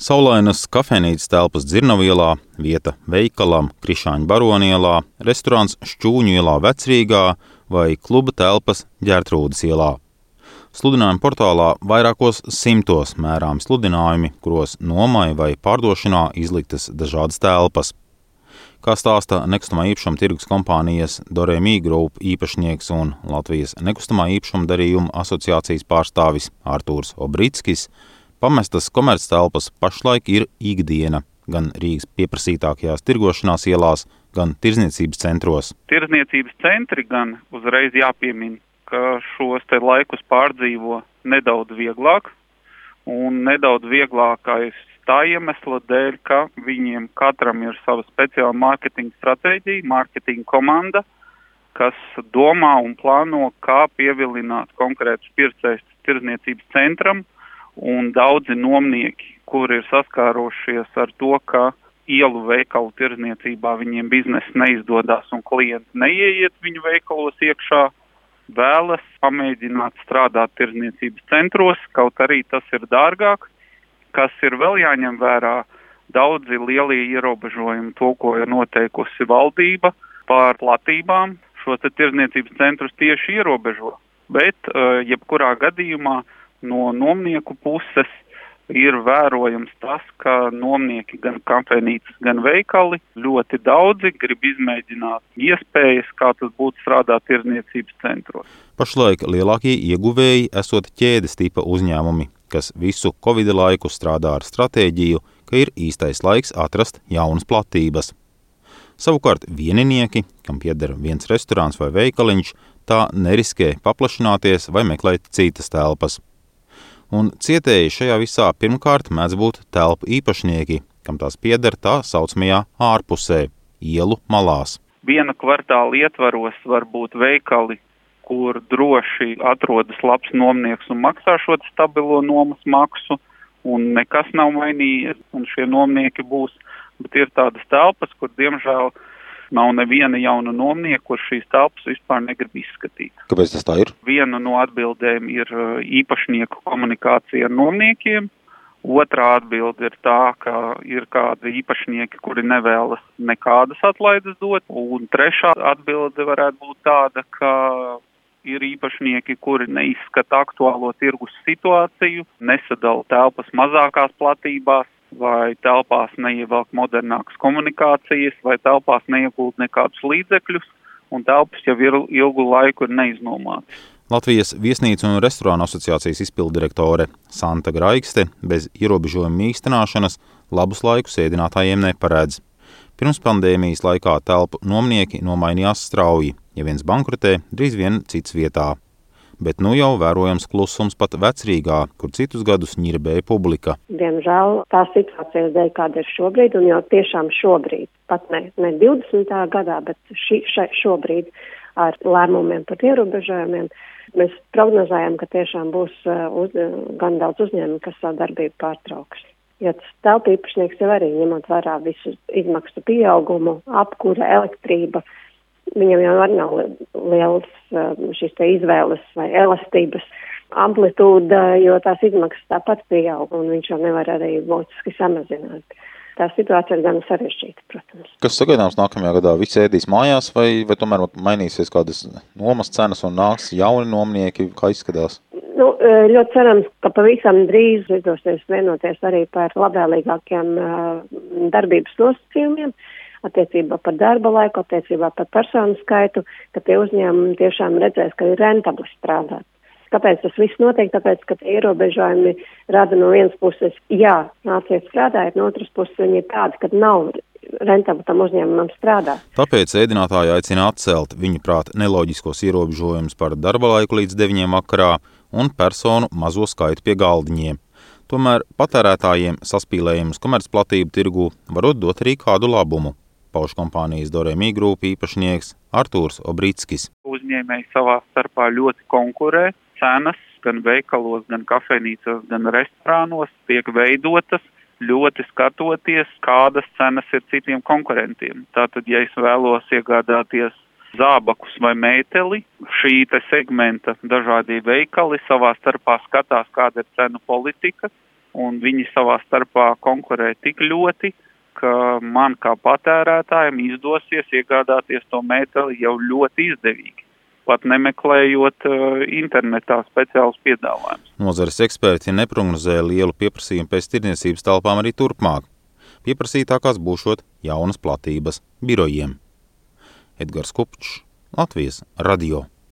Saulainas kafejnīcas telpas Dzirnavielā, vieta veikalam Krišāņu baronielā, restorāns Šķūņu ielā Vecrīgā vai kluba telpas Ģērtrūdas ielā. Sludinājuma portālā vairākos simtos mērām sludinājumi, kuros nomai vai pārdošanā izliktas dažādas telpas. Kā stāsta nekustamā īpašuma tirgus kompānijas Dorēmī Group īpašnieks un Latvijas nekustamā īpašuma darījuma asociācijas pārstāvis Artūrs Obritskis, Pamestas komerctelpas pašlaik ir ikdiena gan Rīgas pieprasītākajās tirgošanās ielās, gan tirzniecības centros. Tirzniecības centri gan uzreiz jāpiemina, ka šos te laikus pārdzīvo nedaudz vieglāk, un nedaudz vieglākais tā iemesla dēļ, ka viņiem katram ir sava speciāla mārketinga stratēģija, mārketinga komanda, kas domā un plāno, kā pievilināt konkrētus pircējus tirzniecības centram, un daudzi nomnieki, kuri ir saskārušies ar to, ka ielu veikalu tirzniecībā viņiem biznesa neizdodas un klienti neieiet viņu veikalos iekšā, vēlas pamēģināt strādāt tirzniecības centros, kaut arī tas ir dārgāk, kas ir vēl jāņem vērā. Daudzi lielie ierobežojumi, to, ko ir noteikusi valdība pār platībām, šo tirzniecības centrus tieši ierobežo. Bet, uh, jebkurā gadījumā, uh, no nomnieku puses ir vērojams tas, ka nomnieki gan kafejnīcas, gan veikali ļoti daudzi grib izmēģināt iespējas, kā tas būtu strādāt tirdzniecības centros. Pašlaik lielākie ieguvēji esot ķēdes tipa uzņēmumi, kas visu Covid laiku strādā ar stratēģiju, ka ir īstais laiks atrast jaunas platības. Savukārt vieninieki, kam pieder viens restorāns vai veikaliņš, tā neriskē paplašināties vai meklēt citas telpas un cietēji šajā visā pirmkārt mēdz būt telpu īpašnieki, kam tās pieder tā saucamajā ārpusē, ielu malās. Viena kvartāla ietvaros var būt veikali, kur droši atrodas labs nomnieks un maksā šo stabilo nomas maksu, un nekas nav mainījies, un šie nomnieki būs, bet ir tādas telpas, kur diemžēl Nav neviena jauna nomnieka, kurš šīs telpas vispār negrib izskatīt. Kāpēc tas tā ir? Viena no atbildēm ir uh, īpašnieku komunikācija ar nomniekiem. Otrā atbilde ir tā, ka ir kādi īpašnieki, kuri nevēlas nekādas atlaides dot. Un trešā atbilde varētu būt tāda, ka ir īpašnieki, kuri neizskata aktuālo tirgus situāciju, nesadala telpas mazākās platībās, vai telpās neievelk modernākas komunikācijas, vai telpās neiegūt nekādus līdzekļus, un telpas jau ir ilgu laiku ir neiznomātas. Latvijas viesnīcu un restorānu asociācijas izpildirektore Santa Graigste bez ierobežojuma īstenošanas labus laikus ēdinātājiem neparedz. Pirms pandēmijas laikā telpu nomnieki nomainījās strauji, ja viens bankrotē, drīz vien cits vietā bet nu jau vērojams klusums pat vecrīgā, kur citus gadus ņirbēja publika. Diemžēl tā situācija dēļ, kāda ir šobrīd, un jau tiešām šobrīd, pat ne, ne 20. gadā, bet ši, še, šobrīd ar lēmumiem par ierobežojumiem, mēs prognozējam, ka tiešām būs uh, uz, gan daudz uzņēmumu, kas savu darbību pārtrauks. Jo tas telpu īpašnieks jau arī ņemot vērā visu izmaksu pieaugumu, apkura, elektrība, uh, viņam jau nav liels um, šīs te izvēles vai elastības amplitūda, jo tās izmaksas tāpat pieaug un viņš jau nevar arī būtiski samazināt. Tā situācija ir gan sarežģīta, protams. Kas sagaidāms nākamajā gadā? Visi ēdīs mājās vai, vai tomēr mainīsies kādas nomas cenas un nāks jauni nomnieki? Kā izskatās? Nu, e, ļoti cerams, ka pavisam drīz izdosies vienoties arī par labvēlīgākiem uh, darbības nosacījumiem. Attiecībā par darba laiku, attiecībā par personu skaitu, ka tie uzņēmumi tiešām redzēs, ka ir rentabli strādāt. Kāpēc tas viss notiek? Tāpēc, ka ierobežojumi rada no vienas puses, jā, nāciet strādājot, no otras puses viņi ir tādi, ka nav rentabli tam uzņēmumam strādāt. Tāpēc ēdinātāji aicina atcelt viņu prāt neloģiskos ierobežojumus par darba laiku līdz 9 vakarā un personu mazo skaitu pie galdiņiem. Tomēr patērētājiem saspīlējumus komercplatību tirgu varot dot arī kādu labumu pauž kompānijas Dorēmī grupa īpašnieks Artūrs Obrītskis. Uzņēmēji savā starpā ļoti konkurē. Cenas gan veikalos, gan kafejnīcās, gan restorānos tiek veidotas ļoti skatoties, kādas cenas ir citiem konkurentiem. Tātad, ja es vēlos iegādāties zābakus vai mēteli, šī te segmenta dažādie veikali savā starpā skatās, kāda ir cenu politika, un viņi savā starpā konkurē tik ļoti, ka man kā patērētājiem izdosies iegādāties to mēteli jau ļoti izdevīgi pat nemeklējot uh, internetā speciālus piedāvājumus. Nozares eksperti neprognozē lielu pieprasījumu pēc tirniecības telpām arī turpmāk. Pieprasītākās būšot jaunas platības birojiem. Edgars Kupčs, Latvijas radio.